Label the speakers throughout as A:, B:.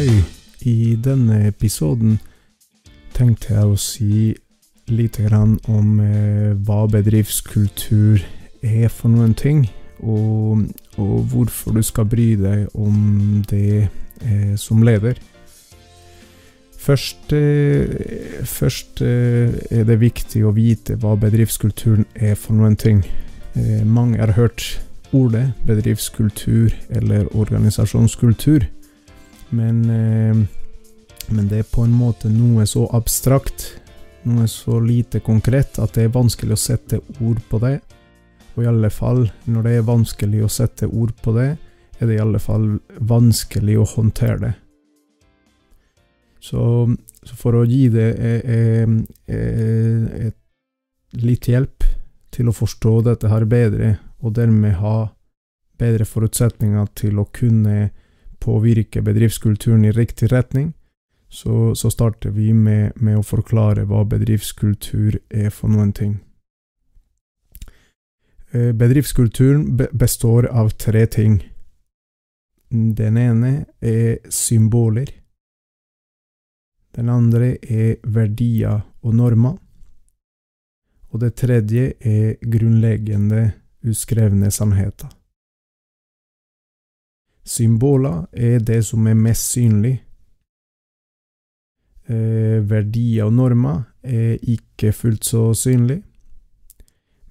A: Hei. I denne episoden tenkte jeg å si litt om eh, hva bedriftskultur er for noen ting, og, og hvorfor du skal bry deg om det eh, som leder. Først, eh, først eh, er det viktig å vite hva bedriftskulturen er for noen ting. Eh, mange har hørt ordet bedriftskultur eller organisasjonskultur, men, eh, men det er på en måte noe så abstrakt, noe så lite konkret, at det er vanskelig å sette ord på det. Og i alle fall, når det er vanskelig å sette ord på det, er det i alle fall vanskelig å håndtere det. Så, så for å gi det eh, eh, eh, litt hjelp til å forstå dette her bedre, og dermed ha bedre forutsetninger til å kunne påvirke bedriftskulturen i riktig retning, så, så starter vi med, med, å forklare hva bedriftskultur er for noen ting. Eh, bedriftskulturen består av tre ting. Den ene er symboler. Den andre er verdier og normer. Og det tredje er grunnleggende uskrevne sannheter. Symboler er det som er mest synlig. Eh, verdier og normer er ikke fullt så synlig,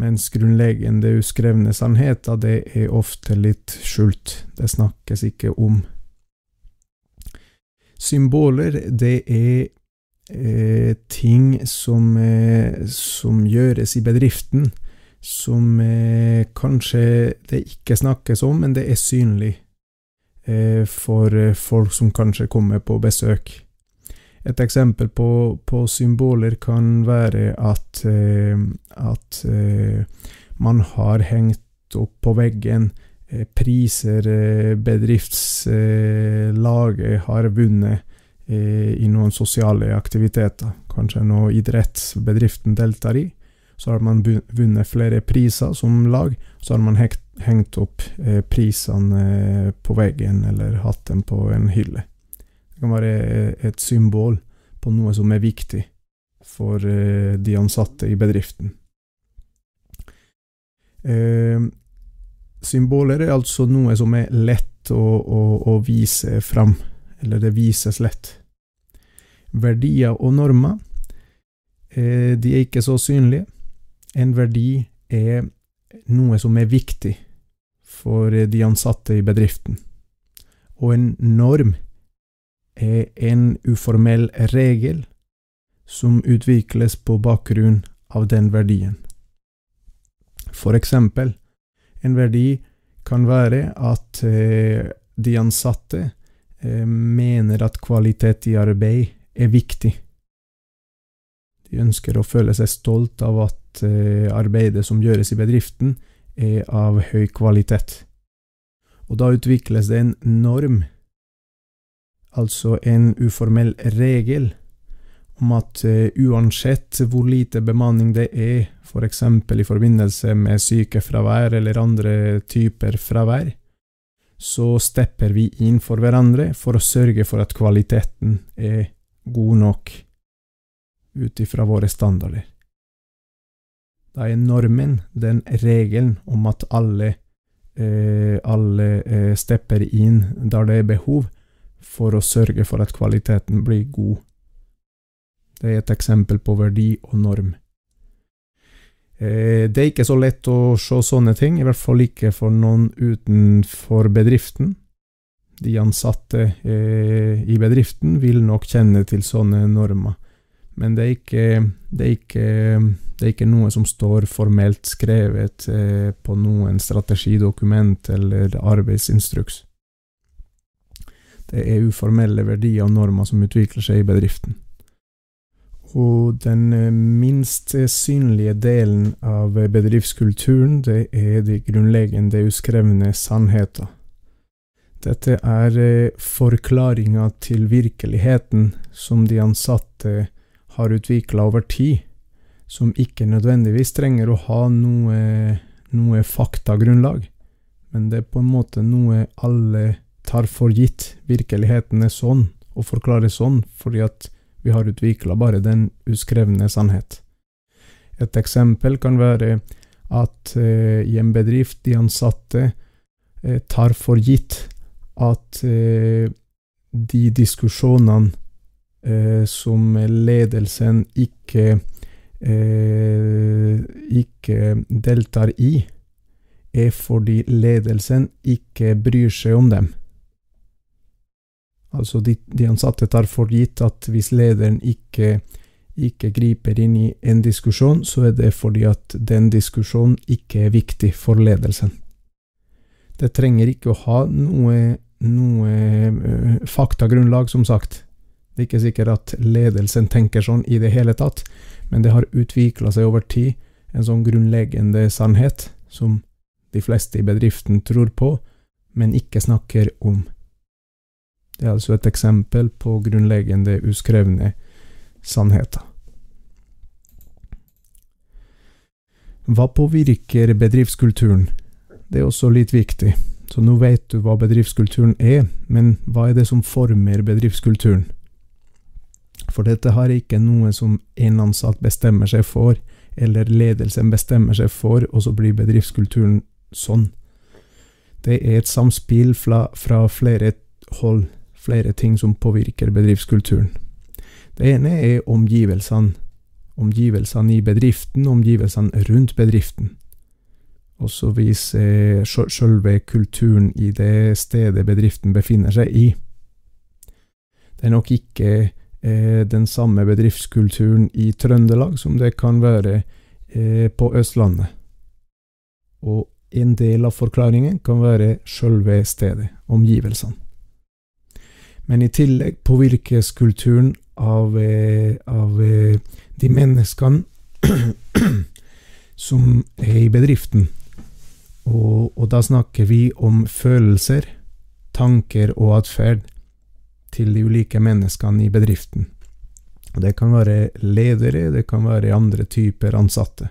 A: mens grunnleggende uskrevne sannheter det er ofte litt skjult, det snakkes ikke om. Symboler, det er eh, ting som, eh, som, gjøres i bedriften, som eh, kanskje det ikke snakkes om, men det er synlig for eh, folk som kanskje kommer på besøk. Et eksempel på, på symboler kan være at, eh, at man har hengt opp på veggen priser bedriftslaget har vunnet i noen sosiale aktiviteter, kanskje noe idrett bedriften deltar i. Så har man vunnet flere priser som lag, så har man hengt opp prisene på veggen eller hatt dem på en hylle. Det kan være et symbol på noe som er viktig for de ansatte i bedriften. Symboler er altså noe som er lett å, å, å vise fram, eller det vises lett. Verdier og normer, eh, de er ikke så synlige. En verdi er noe som er viktig for de ansatte i bedriften. Og en norm er en uformell regel som utvikles på bakgrunn av den verdien. For eksempel, en verdi kan være at eh, de ansatte eh, mener at kvalitet i arbeid er viktig. De ønsker å føle seg stolt av at eh, arbeidet som gjøres i bedriften, er av høy kvalitet. Og da utvikles det en norm, altså en uformell regel, om at uh, uansett hvor lite bemanning det er, f.eks. For i forbindelse med sykefravær eller andre typer fravær, så stepper vi inn for hverandre for å sørge for at kvaliteten er god nok ut ifra våre standarder. Da er normen den regelen om at alle, eh, alle eh, stepper inn der det er behov, for å sørge for at kvaliteten blir god det er et eksempel på verdi og norm. Eh, det er ikke så lett å se sånne ting, i hvert fall ikke for noen utenfor bedriften. De ansatte eh, i bedriften vil nok kjenne til sånne normer, men det er ikke, det er ikke, det er ikke noe som står formelt skrevet eh, på noen strategidokument eller arbeidsinstruks. Det er uformelle verdier og normer som utvikler seg i bedriften. Og den eh, minst synlige delen av bedriftskulturen, det er de grunnleggende uskrevne sannheter. Dette er forklaringer forklaringa til virkeligheten som de ansatte har utvikla over tid, som ikke nødvendigvis trenger å ha noe, noe faktagrunnlag, men det er på en måte noe alle tar for gitt virkeligheten er sånn, og forklarer sånn, fordi at vi har utvikla bare den uskrevne sannhet. Et eksempel kan være at eh, i en bedrift de ansatte eh, tar for gitt at eh, de diskusjonene som ledelsen ikke eh, ikke deltar i, er fordi ledelsen ikke bryr seg om dem. Altså, de, de ansatte tar for gitt at hvis lederen ikke, ikke griper inn i en diskusjon, så er det fordi at den diskusjonen ikke er viktig for ledelsen. Det trenger ikke å ha noe, noe uh, faktagrunnlag, som sagt. Det er ikke sikkert at ledelsen tenker sånn i det hele tatt, men det har utvikla seg over tid en sånn grunnleggende sannhet som de fleste i bedriften tror på, men ikke snakker om. Det er altså et eksempel på grunnleggende uskrevne sannheter. Hva påvirker bedriftskulturen? Det er også litt viktig. Så nå vet du hva bedriftskulturen er, men hva er det som former bedriftskulturen? For dette har ikke noe som en ansatt bestemmer seg for, eller ledelsen bestemmer seg for, og så blir bedriftskulturen sånn. Det er et samspill fra, fra flere hold flere ting som påvirker bedriftskulturen. Det ene er omgivelsene. Omgivelsene i bedriften, omgivelsene rundt bedriften. Også hvis eh, selve kulturen i det stedet bedriften befinner seg i. Det er nok ikke eh, den samme bedriftskulturen i Trøndelag som det kan være eh, på Østlandet. Og en del av forklaringen kan være selve stedet, omgivelsene. Men i tillegg påvirkes kulturen av, eh, av de menneskene som er i bedriften. Og, og, da snakker vi om følelser, tanker og atferd til de ulike menneskene i bedriften. Det kan være ledere, det kan være andre typer ansatte.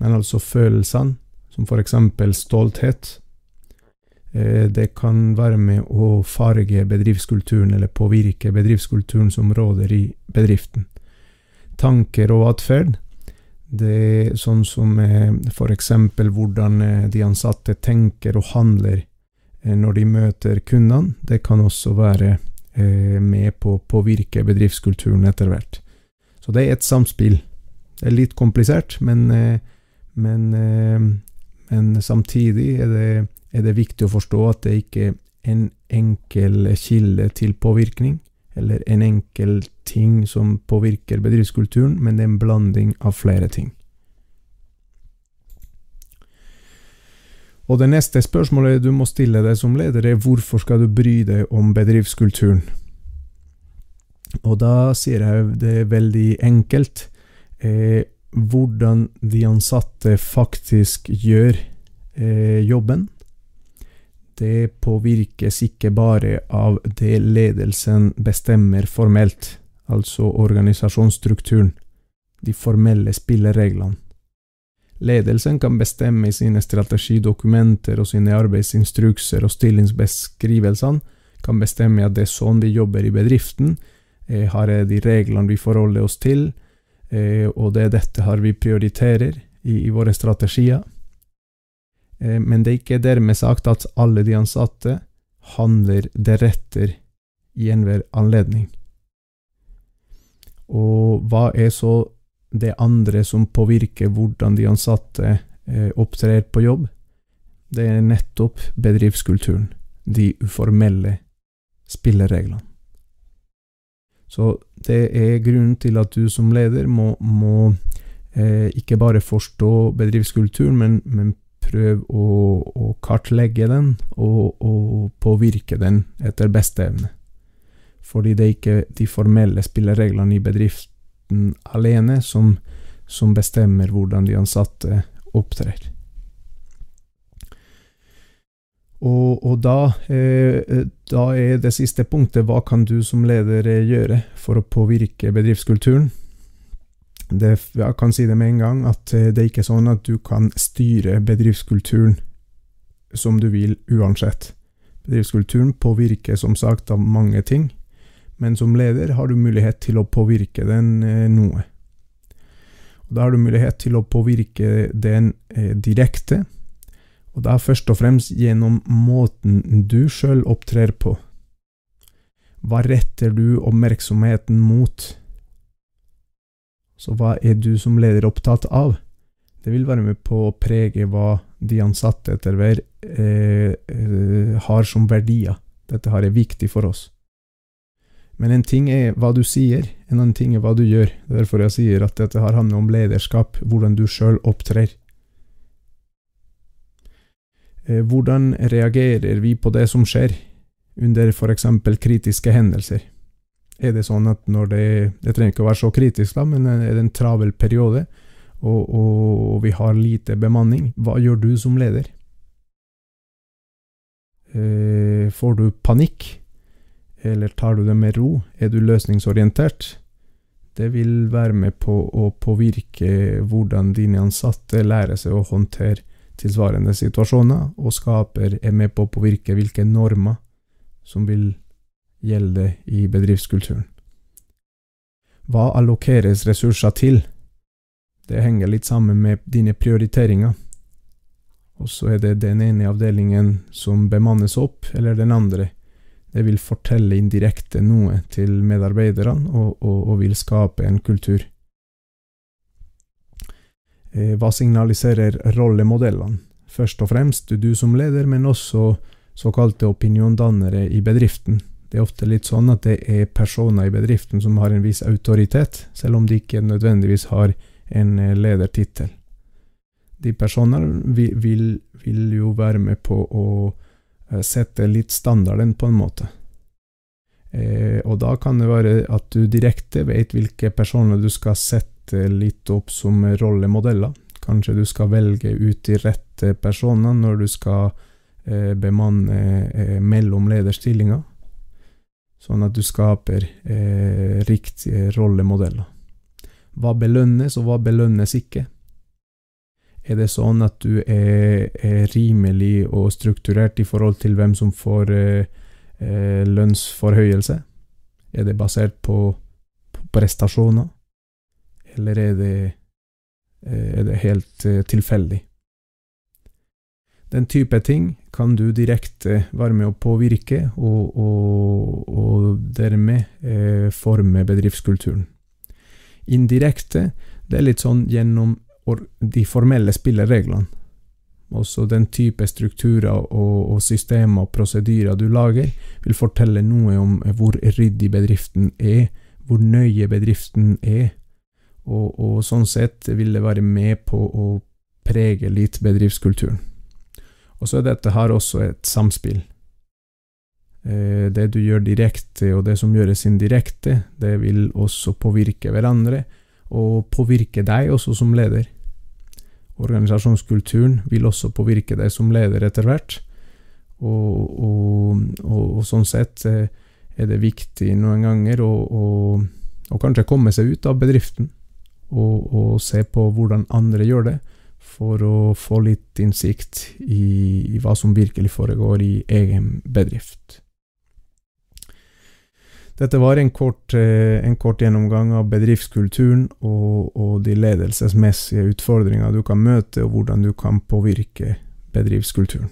A: Men altså følelsene, som for eksempel stolthet, Eh, det kan være med å farge bedriftskulturen, eller påvirke bedriftskulturen som råder i bedriften. Tanker og atferd. Det er sånn som for eksempel hvordan eh, de ansatte tenker og handler når de møter kundene. Det kan også være med på å påvirke bedriftskulturen etter hvert. Så det er et samspill. Det er litt komplisert, men, men, men samtidig er det er det viktig å forstå at det ikke er en enkel kilde til påvirkning, eller en enkel ting som påvirker bedriftskulturen, men det er en blanding av flere ting. Og det neste spørsmålet du må stille deg som leder, er hvorfor skal du bry deg om bedriftskulturen? Og da sier jeg det veldig enkelt. Eh, hvordan de ansatte faktisk gjør eh, jobben det påvirkes ikke bare av det ledelsen bestemmer formelt, altså organisasjonsstrukturen, de formelle spillereglene. Ledelsen kan bestemme i sine strategidokumenter og sine arbeidsinstrukser og stillingsbeskrivelsene, kan bestemme at det er sånn vi jobber i bedriften, eh, er de reglene vi forholder oss til, eh, og det er dette her vi prioriterer i, i våre strategier. Eh, men det er ikke dermed sagt at alle de ansatte handler deretter i enhver anledning. Og hva er så det andre som påvirker hvordan de ansatte eh, opptrer på jobb? Det er nettopp bedriftskulturen, de uformelle spillereglene. Så det er grunnen til at du som leder må, må eh, ikke bare forstå bedriftskulturen, men, men prøv å, å kartlegge den og, og, påvirke den etter beste evne. Fordi det er ikke de formelle spillereglene i bedriften alene som, som bestemmer hvordan de ansatte opptrer. Og, og da, eh, da, er det siste punktet hva kan du som leder gjøre for å påvirke bedriftskulturen? det, jeg kan si det med en gang, at eh, det er ikke sånn at du kan styre bedriftskulturen som du vil uansett. Bedriftskulturen påvirker som sagt av mange ting, men som leder har du mulighet til å påvirke den eh, noe. Og da har du mulighet til å påvirke den eh, direkte, og da først og fremst gjennom måten du sjøl opptrer på. Hva retter du oppmerksomheten mot? Så hva er du som leder opptatt av? Det vil være med på å prege hva de ansatte etter hver eh, eh, har som verdier. Dette her er viktig for oss. Men en ting er hva du sier, en annen ting er hva du gjør. Det er derfor jeg sier at dette her handler om lederskap, hvordan du sjøl opptrer. Eh, hvordan reagerer vi på det som skjer, under f.eks. kritiske hendelser? Er det sånn at når det Det trenger ikke å være så kritisk, da, men er det en travel periode, og, og, og vi har lite bemanning, hva gjør du som leder? Eh, får du panikk? Eller tar du det med ro? Er du løsningsorientert? Det vil være med på å påvirke hvordan dine ansatte lærer seg å håndtere tilsvarende situasjoner, og skaper er med på å påvirke hvilke normer som vil gjelde i bedriftskulturen. Hva allokeres ressurser til? Det henger litt sammen med dine prioriteringer. Og så er det den ene avdelingen som bemannes opp, eller den andre. Det vil fortelle indirekte noe til medarbeiderne, og, og, og vil skape en kultur. Eh, hva signaliserer rollemodellene? Først og fremst du som leder, men også såkalte opiniondannere i bedriften. Det er ofte litt sånn at det er personer i bedriften som har en viss autoritet, selv om de ikke nødvendigvis har en eh, ledertittel. De personene vil, vil, jo være med på å sette litt standarden, på en måte. Eh, og da kan det være at du direkte vet hvilke personer du skal sette litt opp som rollemodeller. Kanskje du skal velge ut de rette personene når du skal eh, bemanne eh, mellomlederstillinger, sånn at du skaper eh, riktige rollemodeller. Hva belønnes, og hva belønnes ikke? Er det sånn at du er, er rimelig og strukturert i forhold til hvem som får eh, eh, lønnsforhøyelse? Er det basert på, på prestasjoner, eller er det, eh, er det helt eh, tilfeldig? Den type ting kan du direkte være med å påvirke, og, og, og dermed eh, forme bedriftskulturen indirekte, det er litt sånn gjennom de formelle spillereglene. Også den type strukturer og, og systemer og prosedyrer du lager, vil fortelle noe om hvor ryddig bedriften er, hvor nøye bedriften er, og, og sånn sett vil det være med på å prege litt bedriftskulturen. Og så er dette her også et samspill. Eh, det du gjør direkte, og det som gjøres indirekte, det vil også påvirke hverandre, og påvirke deg også som leder. Organisasjonskulturen vil også påvirke deg som leder etter hvert, og, og, og, og sånn sett eh, er det viktig noen ganger å, kanskje komme seg ut av bedriften, og, se på hvordan andre gjør det, for å få litt innsikt i, i hva som virkelig foregår i egen bedrift. Dette var en kort, eh, en kort gjennomgang av bedriftskulturen og, og, de ledelsesmessige utfordringer du kan møte, og hvordan du kan påvirke bedriftskulturen.